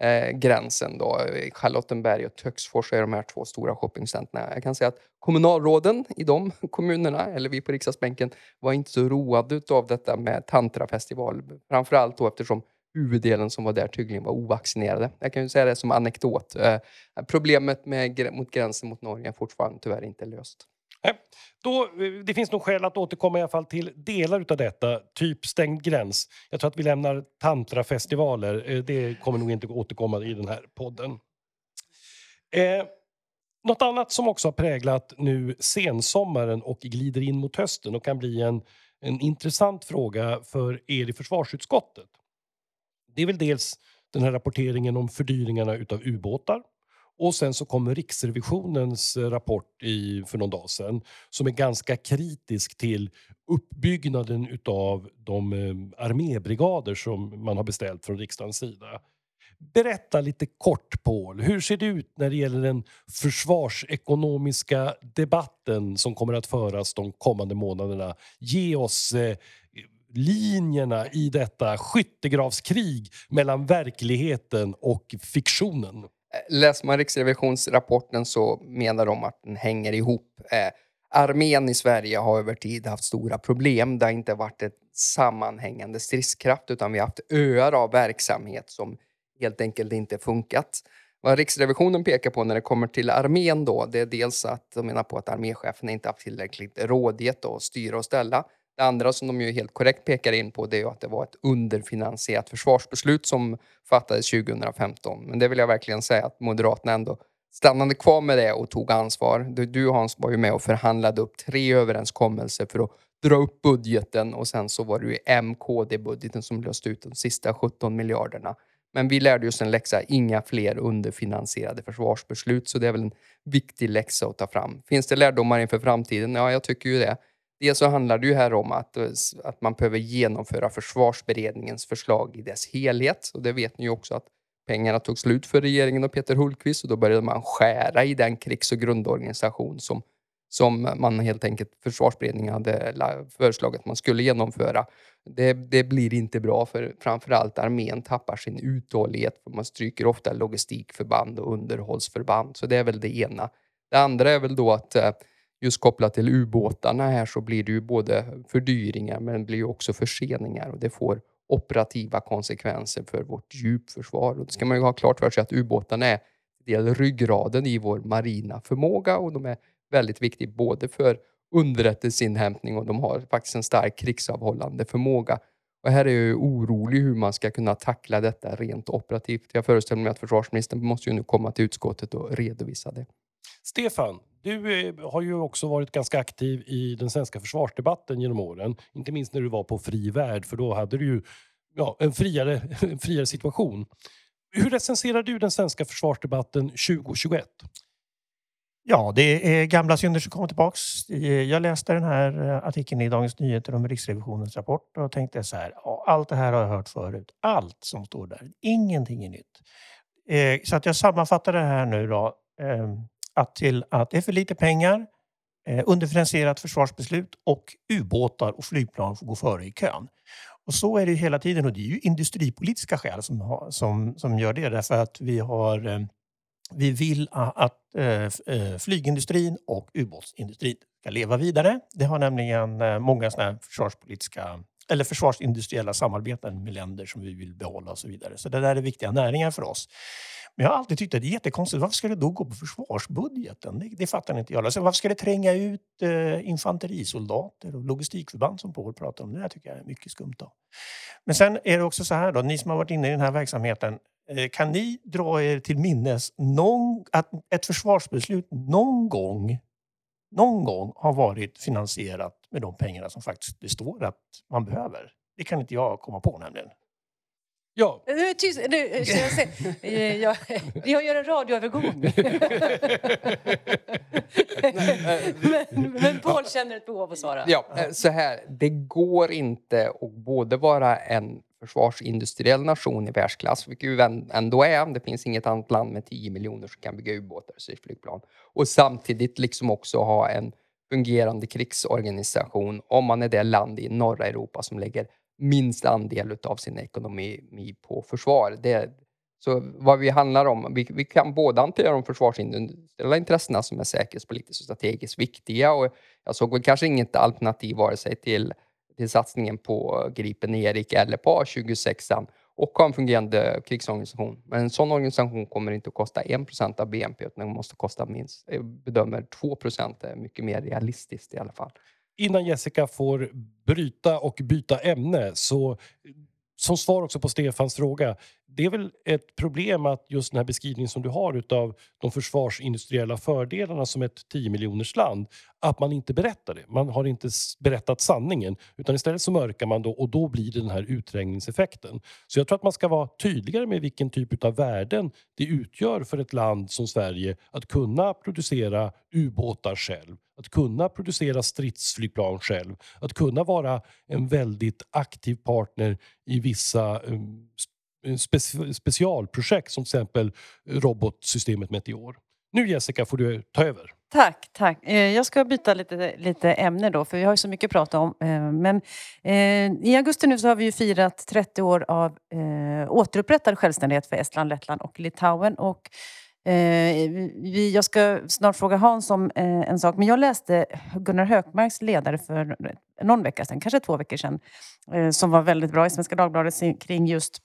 eh, gränsen då. Charlottenberg och Töcksfors är de här två stora shoppingcentren. Jag kan säga att kommunalråden i de kommunerna, eller vi på riksdagsbänken, var inte så roade av detta med tantrafestival. Framförallt då eftersom huvuddelen som var där tydligen var ovaccinerade. Jag kan ju säga det som anekdot. Eh, problemet med, mot gränsen mot Norge är fortfarande tyvärr inte löst. Då, eh, det finns nog skäl att återkomma i alla fall till delar av detta, typ stängd gräns. Jag tror att vi lämnar tantrafestivaler. Eh, det kommer nog inte återkomma i den här podden. Eh, något annat som också har präglat nu sensommaren och glider in mot hösten och kan bli en, en intressant fråga för er i försvarsutskottet. Det är väl dels den här rapporteringen om fördyringarna utav ubåtar och sen så kommer Riksrevisionens eh, rapport i, för någon dag sedan som är ganska kritisk till uppbyggnaden utav de eh, armébrigader som man har beställt från riksdagens sida. Berätta lite kort, Paul. Hur ser det ut när det gäller den försvarsekonomiska debatten som kommer att föras de kommande månaderna? Ge oss eh, linjerna i detta skyttegravskrig mellan verkligheten och fiktionen. Eh, läser man Riksrevisionsrapporten så menar de att den hänger ihop. Eh, armén i Sverige har över tid haft stora problem. Det har inte varit ett sammanhängande stridskraft utan vi har haft öar av verksamhet som helt enkelt inte funkat. Vad Riksrevisionen pekar på när det kommer till armén då, det är dels att de menar på att arméchefen inte haft tillräckligt rådighet att styra och ställa. Det andra som de ju helt korrekt pekar in på det är ju att det var ett underfinansierat försvarsbeslut som fattades 2015. Men det vill jag verkligen säga att Moderaterna ändå stannade kvar med det och tog ansvar. Du, du Hans var ju med och förhandlade upp tre överenskommelser för att dra upp budgeten och sen så var det ju MKD-budgeten som löste ut de sista 17 miljarderna. Men vi lärde oss en läxa, inga fler underfinansierade försvarsbeslut, så det är väl en viktig läxa att ta fram. Finns det lärdomar inför framtiden? Ja, jag tycker ju det. Dels så handlar det ju här om att, eh, att man behöver genomföra försvarsberedningens förslag i dess helhet. Och det vet ni ju också att pengarna tog slut för regeringen och Peter Hultqvist och då började man skära i den krigs och grundorganisation som, som man helt enkelt, försvarsberedningen hade föreslagit att man skulle genomföra. Det, det blir inte bra för framförallt armén tappar sin uthållighet. För man stryker ofta logistikförband och underhållsförband. Så det är väl det ena. Det andra är väl då att eh, just kopplat till ubåtarna här så blir det ju både fördyringar men det blir också förseningar och det får operativa konsekvenser för vårt djupförsvar. Och det ska man ju ha klart för sig att ubåtarna är del ryggraden i vår marina förmåga och de är väldigt viktiga både för underrättelseinhämtning och de har faktiskt en stark krigsavhållande förmåga. Och här är jag orolig hur man ska kunna tackla detta rent operativt. Jag föreställer mig att försvarsministern måste ju nu komma till utskottet och redovisa det. Stefan, du eh, har ju också varit ganska aktiv i den svenska försvarsdebatten genom åren. Inte minst när du var på Fri Värld, för då hade du ju ja, en, friare, en friare situation. Hur recenserar du den svenska försvarsdebatten 2021? Ja, det är gamla synder som kommer tillbaks. Eh, jag läste den här eh, artikeln i Dagens Nyheter om Riksrevisionens rapport och tänkte så här. allt det här har jag hört förut. Allt som står där. Ingenting är nytt. Så att jag sammanfattar det här nu då. Ehm, att till att det är för lite pengar, eh, underfinansierat försvarsbeslut och ubåtar och flygplan får gå före i kön. Och så är det hela tiden och det är ju industripolitiska skäl som, har, som, som gör det. Därför att vi har eh, vi vill att eh, eh, flygindustrin och ubåtsindustrin ska leva vidare. Det har nämligen eh, många såna försvarspolitiska eller försvarsindustriella samarbeten med länder som vi vill behålla och så vidare. Så det där är viktiga näringar för oss. Men jag har alltid tyckt att det är jättekonstigt. Varför ska det då gå på försvarsbudgeten? Det, det fattar inte jag. Alltså, varför ska det tränga ut eh, infanterisoldater och logistikförband som Paul pratar om? Det där tycker jag är mycket skumt. Då. Men sen är det också så här då, ni som har varit inne i den här verksamheten. Eh, kan ni dra er till minnes någon, att ett försvarsbeslut någon gång någon gång har varit finansierat med de pengarna som faktiskt det står att man behöver. Det kan inte jag komma på nämligen. Ja. Nu, tyst, nu, jag, se. jag, jag gör en radioövergång. men, men Paul känner ett behov av att svara. Ja, eh, så här. Det går inte att både vara en försvarsindustriell nation i världsklass, vilket ju ändå är. Det finns inget annat land med 10 miljoner som kan bygga ubåtar och flygplan. Och samtidigt liksom också ha en fungerande krigsorganisation om man är det land i norra Europa som lägger minst andel av sin ekonomi på försvar. Det, så vad vi handlar om, vi, vi kan både hantera de försvarsindustriella intressena som är säkerhetspolitiskt och strategiskt viktiga och jag såg väl kanske inget alternativ vare sig till, till satsningen på Gripen Erik eller på A26 och ha en fungerande krigsorganisation. Men en sån organisation kommer inte att kosta 1% av BNP utan den måste kosta minst, jag bedömer 2 är mycket mer realistiskt i alla fall innan Jessica får bryta och byta ämne så som svar också på Stefans fråga. Det är väl ett problem att just den här beskrivningen som du har utav de försvarsindustriella fördelarna som ett 10 miljoners land, att man inte berättar det. Man har inte berättat sanningen utan istället så mörkar man då och då blir det den här utträngningseffekten. Så jag tror att man ska vara tydligare med vilken typ av värden det utgör för ett land som Sverige att kunna producera ubåtar själv, att kunna producera stridsflygplan själv, att kunna vara en väldigt aktiv partner i vissa um, eh, spe specialprojekt som till exempel eh, robotsystemet Meteor. Nu Jessica får du eh, ta över. Tack, tack. Jag ska byta lite, lite ämne då, för vi har ju så mycket att prata om. Men i augusti nu så har vi ju firat 30 år av återupprättad självständighet för Estland, Lettland och Litauen. Och Eh, vi, jag ska snart fråga Hans om eh, en sak, men jag läste Gunnar Hökmarks ledare för någon vecka sedan, kanske två veckor sedan, eh, som var väldigt bra i Svenska Dagbladet kring just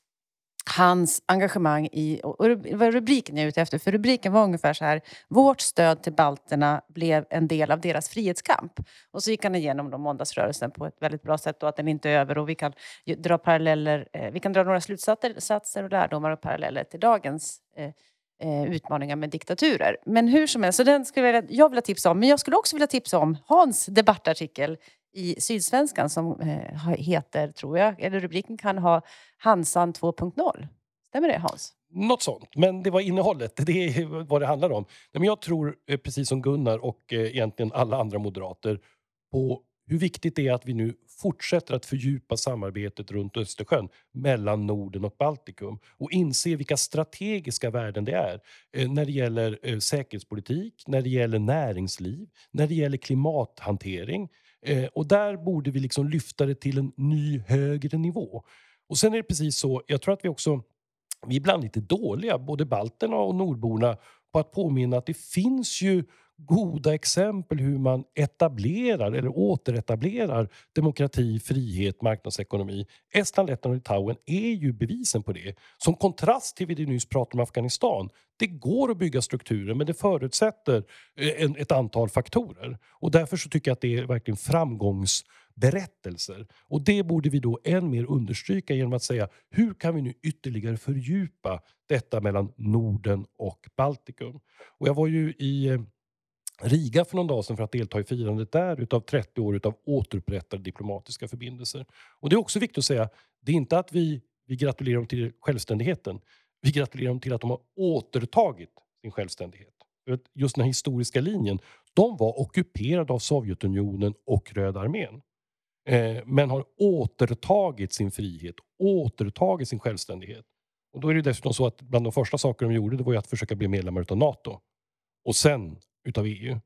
hans engagemang i... Och det var rubriken jag är ute efter, för rubriken var ungefär så här. Vårt stöd till balterna blev en del av deras frihetskamp. Och så gick han igenom då måndagsrörelsen på ett väldigt bra sätt och att den inte är över och vi kan dra paralleller, eh, vi kan dra några slutsatser och lärdomar och paralleller till dagens eh, eh, utmaningar med diktaturer. Men hur som helst, så den skulle jag, jag vilja tipsa om. Men jag skulle också vilja tipsa om Hans debattartikel i Sydsvenskan som eh, heter, tror jag, eller rubriken kan ha Hansan 2.0. Stämmer det Hans? Något sånt, men det var innehållet. Det är vad det handlar om. Men jag tror, eh, precis som Gunnar och eh, egentligen alla andra moderater, på hur viktigt det är att vi nu fortsätter att fördjupa samarbetet runt Östersjön mellan Norden och Baltikum och inse vilka strategiska värden det är eh, när det gäller eh, säkerhetspolitik, när det gäller näringsliv, när det gäller klimathantering. Eh, och där borde vi liksom lyfta det till en ny högre nivå. Och sen är det precis så, jag tror att vi också vi är ibland lite dåliga, både balterna och nordborna, på att påminna att det finns ju goda exempel hur man etablerar eller återetablerar demokrati, frihet, marknadsekonomi. Estland, Lettland och Litauen är ju bevisen på det. Som kontrast till det vi nyss pratade om Afghanistan. Det går att bygga strukturer men det förutsätter eh, en, ett antal faktorer. Och därför så tycker jag att det är verkligen framgångsberättelser. Och det borde vi då än mer understryka genom att säga hur kan vi nu ytterligare fördjupa detta mellan Norden och Baltikum? Och jag var ju i eh, Riga för någon dag sedan för att delta i firandet där utav 30 år utav återupprättade diplomatiska förbindelser. Och det är också viktigt att säga, det är inte att vi, vi gratulerar dem till självständigheten. Vi gratulerar dem till att de har återtagit sin självständighet. Just den här historiska linjen, de var ockuperade av Sovjetunionen och Röda armén. Eh, men har återtagit sin frihet, återtagit sin självständighet. Och då är det dessutom så att bland de första saker de gjorde det var att försöka bli medlemmar av Nato. Och sen utav EU.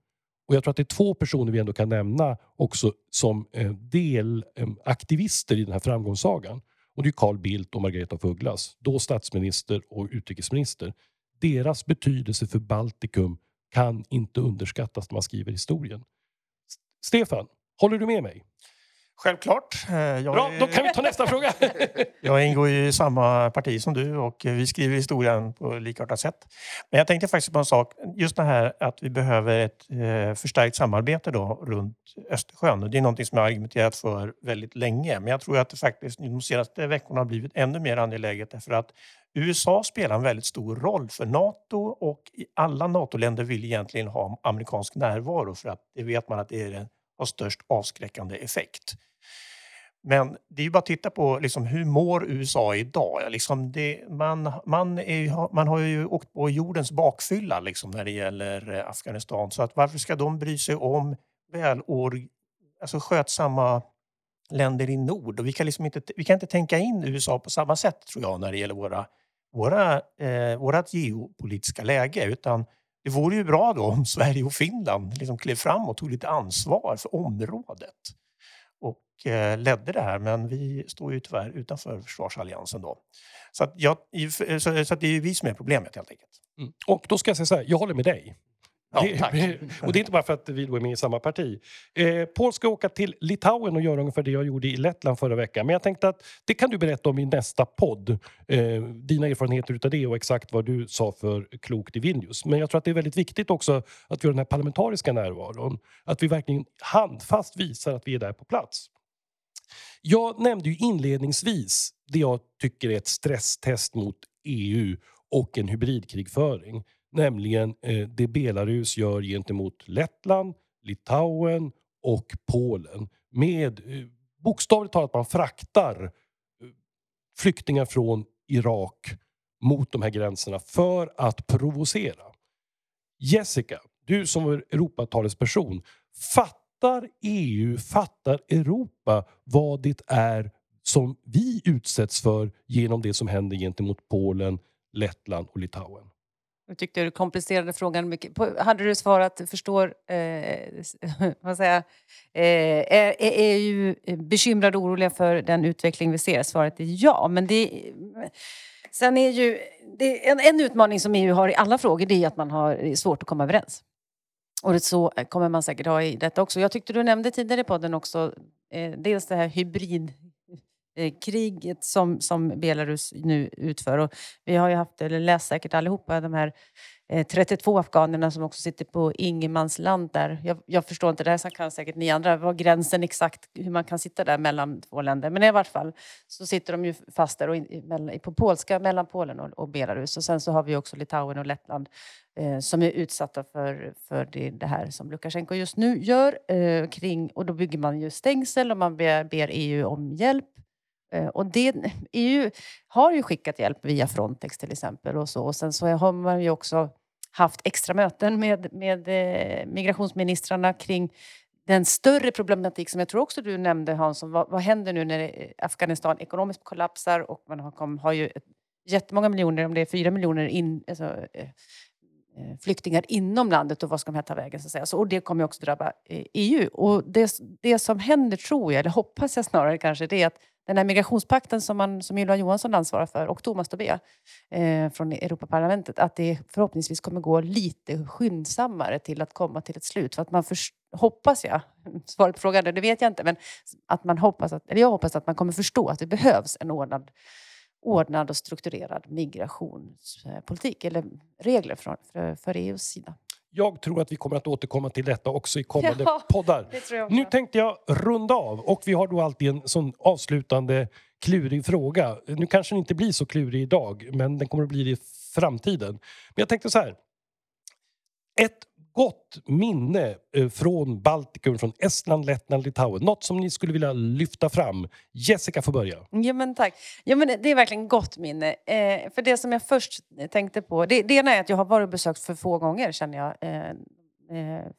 Och jag tror att det är två personer vi ändå kan nämna också som eh, delaktivister eh, i den här framgångssagan. Och det är Carl Bildt och Margareta af Ugglas, då statsminister och utrikesminister. Deras betydelse för Baltikum kan inte underskattas när man skriver historien. Stefan, håller du med mig? Självklart. Eh, jag Bra, är... då kan vi ta nästa fråga. jag ingår i samma parti som du och vi skriver historien på likartat sätt. Men jag tänkte faktiskt på en sak. Just det här att vi behöver ett eh, förstärkt samarbete då runt Östersjön. Det är någonting som jag har argumenterat för väldigt länge. Men jag tror att det faktiskt de senaste veckorna har blivit ännu mer angeläget därför att USA spelar en väldigt stor roll för Nato och alla NATO-länder vill egentligen ha amerikansk närvaro för att det vet man att det är har störst avskräckande effekt. Men det är ju bara att titta på liksom, hur mår USA idag? Liksom det, man, man, är, man har ju åkt på jordens bakfylla liksom, när det gäller eh, Afghanistan. Så att varför ska de bry sig om välår, alltså skötsamma länder i nord? Och vi, kan liksom inte, vi kan inte tänka in USA på samma sätt tror jag när det gäller våra, våra, eh, vårat geopolitiska läge. Utan det vore ju bra då om Sverige och Finland liksom klev fram och tog lite ansvar för området ledde det här. Men vi står ju tyvärr utanför försvarsalliansen då. Så, att jag, så, så att det är vi som är problemet helt enkelt. Mm. Och då ska jag säga så här, jag håller med dig. Ja, det, och det är inte bara för att vi då är med i samma parti. Eh, Paul ska åka till Litauen och göra ungefär det jag gjorde i Lettland förra veckan. Men jag tänkte att det kan du berätta om i nästa podd. Eh, dina erfarenheter utav det och exakt vad du sa för klokt i Vilnius. Men jag tror att det är väldigt viktigt också att vi har den här parlamentariska närvaron. Att vi verkligen handfast visar att vi är där på plats. Jag nämnde ju inledningsvis det jag tycker är ett stresstest mot EU och en hybridkrigföring. Nämligen eh, det Belarus gör gentemot Lettland, Litauen och Polen. Med eh, bokstavligt talat man fraktar eh, flyktingar från Irak mot de här gränserna för att provocera. Jessica, du som är Europatalesperson. Fattar Fattar EU, fattar Europa vad det är som vi utsätts för genom det som händer gentemot Polen, Lettland och Litauen? Jag tyckte du komplicerade frågan mycket. Hade du svarat förstår, eh, vad säger eh, är, är EU bekymrade och oroliga för den utveckling vi ser? Svaret är ja, men det Sen är ju det en, en utmaning som EU har i alla frågor det är att man har svårt att komma överens. Och det så eh, kommer man säkert ha i detta också. Jag tyckte du nämnde tidigare i podden också eh, dels det här hybrid... Eh, kriget som, som Belarus nu utför. Och vi har ju haft, eller läst säkert allihopa, de här eh, 32 afghanerna som också sitter på ingenmansland där. Jag, jag, förstår inte, det här kan säkert ni andra, vad gränsen exakt, hur man kan sitta där mellan två länder. Men i vart fall så sitter de ju fast där och in, på polska mellan Polen och, och, Belarus. Och sen så har vi också Litauen och Lettland eh, som är utsatta för, för det, det, här som Lukasjenko just nu gör. Eh, kring, och då bygger man ju stängsel och man ber, ber EU om hjälp. Eh, och det, EU har ju skickat hjälp via Frontex till exempel och så. Och sen så har man ju också haft extra möten med, med eh, migrationsministrarna kring den större problematik som jag tror också du nämnde Hans, Vad, vad händer nu när eh, Afghanistan ekonomiskt kollapsar och man har, kom, har ju ett, jättemånga miljoner, om det är fyra miljoner in, alltså, Eh, flyktingar inom landet och vad ska de här ta vägen? Så att säga. Så, och det kommer också drabba eh, EU. Och det, det som händer tror jag, eller hoppas jag snarare kanske, det är att den här migrationspakten som, man, som Ylva Johansson ansvarar för och Thomas Tobé eh, från Europaparlamentet, att det förhoppningsvis kommer gå lite skyndsammare till att komma till ett slut. För att man först, hoppas jag, svaret på frågan det vet jag inte, men att man hoppas att, eller jag hoppas att man kommer förstå att det behövs en ordnad, ordnad och strukturerad migrationspolitik eller regler från, för, för EUs sida. Jag tror att vi kommer att återkomma till detta också i kommande ja, poddar. Nu tänkte jag runda av och vi har då alltid en sån avslutande klurig fråga. Nu kanske den inte blir så klurig idag, men den kommer att bli det i framtiden. Men jag tänkte så här. Ett gott minne eh, från Baltikum, från Estland, Lettland, Litauen. Något som ni skulle vilja lyfta fram. Jessica får börja. Ja, men tack. Ja, men det är verkligen gott minne. Eh, för det som jag först tänkte på, det, det ena är att jag har varit och besökt för få gånger känner jag. Eh, eh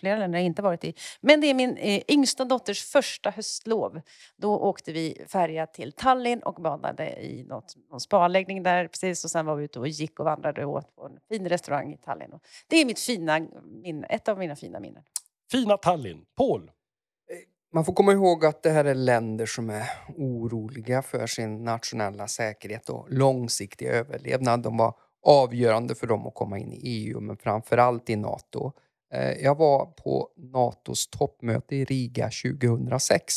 flera länder har jag inte varit i. Men det är min eh, yngsta dotters första höstlov. Då åkte vi färja till Tallinn och badade i något, någon spaanläggning där precis. Och sen var vi ute och gick och vandrade och åt på en fin restaurang i Tallinn. Det är mitt fina minne, ett av mina fina minnen. Fina Tallinn. Paul? Eh, man får komma ihåg att det här är länder som är oroliga för sin nationella säkerhet och långsiktiga överlevnad. De var avgörande för dem att komma in i EU, men framförallt i Nato. Eh, jag var på Natos toppmöte i Riga 2006.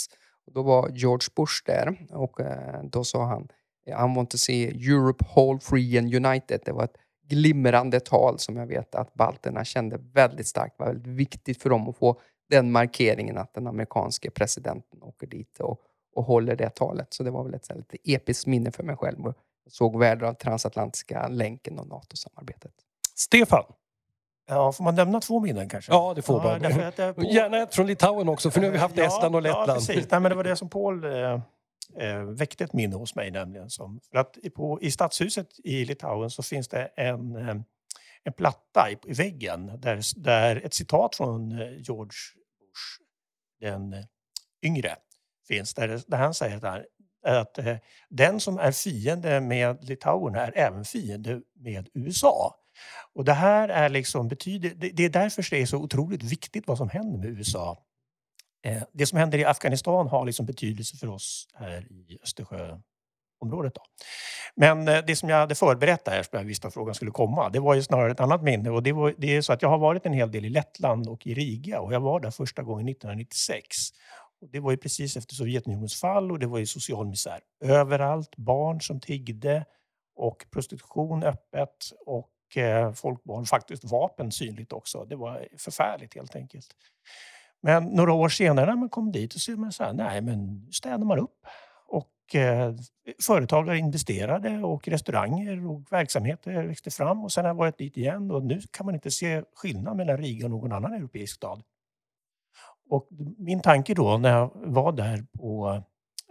Då var George Bush där och eh, då sa han I want to see Europe whole, free and united. Det var ett glimrande tal som jag vet att balterna kände väldigt starkt. Det var väldigt viktigt för dem att få den markeringen att den amerikanske presidenten åker dit och, och håller det talet. Så det var väl ett lite episkt minne för mig själv. Jag såg värdet av transatlantiska länken och NATO-samarbetet. Stefan? Ja, får man nämna två minnen kanske? Ja, det får man. Ja, på... Gärna ett från Litauen också, för nu har vi haft ja, Estland och Lettland. Ja, precis. Nej, men det var det som Paul eh, eh, väckte ett minne hos mig nämligen. Som, för att på, I stadshuset i Litauen så finns det en, eh, en platta i, i väggen där, där ett citat från eh, George Bush, den eh, yngre, finns. Där, där han säger att, att eh, den som är fiende med Litauen är även fiende med USA. Och det här är liksom betyder, det är därför det är så otroligt viktigt vad som händer med USA. Eh, det som händer i Afghanistan har liksom betydelse för oss här i Östersjöområdet. Då. Men eh, det som jag hade förberett där, som jag visste att frågan skulle komma, det var ju snarare ett annat minne. Och det, var, det är så att jag har varit en hel del i Lettland och i Riga och jag var där första gången 1996. Och det var ju precis efter Sovjetunionens fall och det var ju social misär överallt. Barn som tiggde och prostitution öppet och Eh, folk bar faktiskt vapen synligt också. Det var förfärligt helt enkelt. Men några år senare när man kom dit så ser man så här, nej men städar man upp. Och eh, företagare investerade och restauranger och verksamheter växte fram och sen har jag varit dit igen och nu kan man inte se skillnad mellan Riga och någon annan europeisk stad. Och min tanke då när jag var där på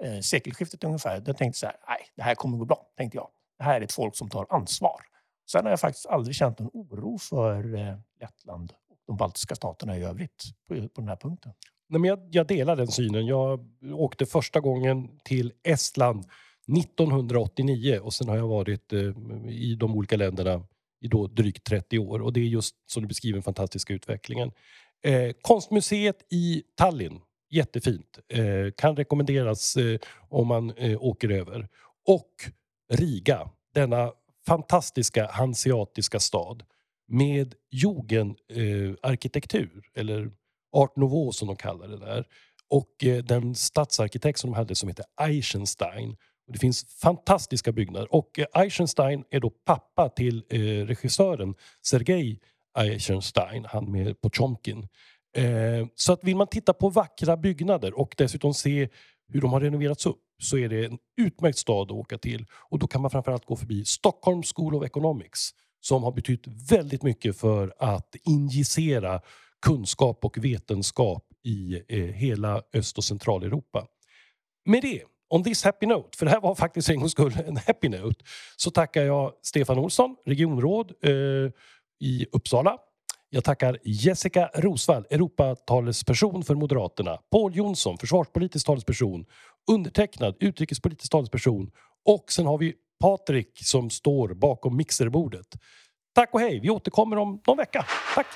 eh, sekelskiftet ungefär, då tänkte jag så här, nej det här kommer gå bra, tänkte jag. Det här är ett folk som tar ansvar. Sen har jag faktiskt aldrig känt någon oro för eh, Lettland och de baltiska staterna i övrigt på, på den här punkten. Nej, men jag, jag delar den synen. Jag åkte första gången till Estland 1989 och sen har jag varit eh, i de olika länderna i då drygt 30 år. Och det är just som du beskriver den fantastiska utvecklingen. Eh, konstmuseet i Tallinn, jättefint. Eh, kan rekommenderas eh, om man eh, åker över. Och Riga, denna fantastiska hanseatiska stad med jugendarkitektur, eh, eller art nouveau som de kallar det där. Och eh, den stadsarkitekt som de hade som heter Eichenstein. Och det finns fantastiska byggnader. Och eh, Eichenstein är då pappa till eh, regissören Sergej Eichenstein, han med Potjomkin. Eh, så att vill man titta på vackra byggnader och dessutom se hur de har renoverats upp så är det en utmärkt stad att åka till. Och då kan man framförallt gå förbi Stockholm School of Economics som har betytt väldigt mycket för att injicera kunskap och vetenskap i eh, hela Öst och Centraleuropa. Med det, on this happy note, för det här var faktiskt en gångs skull en happy note, så tackar jag Stefan Olsson, regionråd eh, i Uppsala. Jag tackar Jessica Rosvall, Europatalesperson för Moderaterna. Paul Jonsson, försvarspolitisk talesperson. Undertecknad, utrikespolitisk talesperson. Och sen har vi Patrik som står bakom mixerbordet. Tack och hej! Vi återkommer om någon vecka. Tack!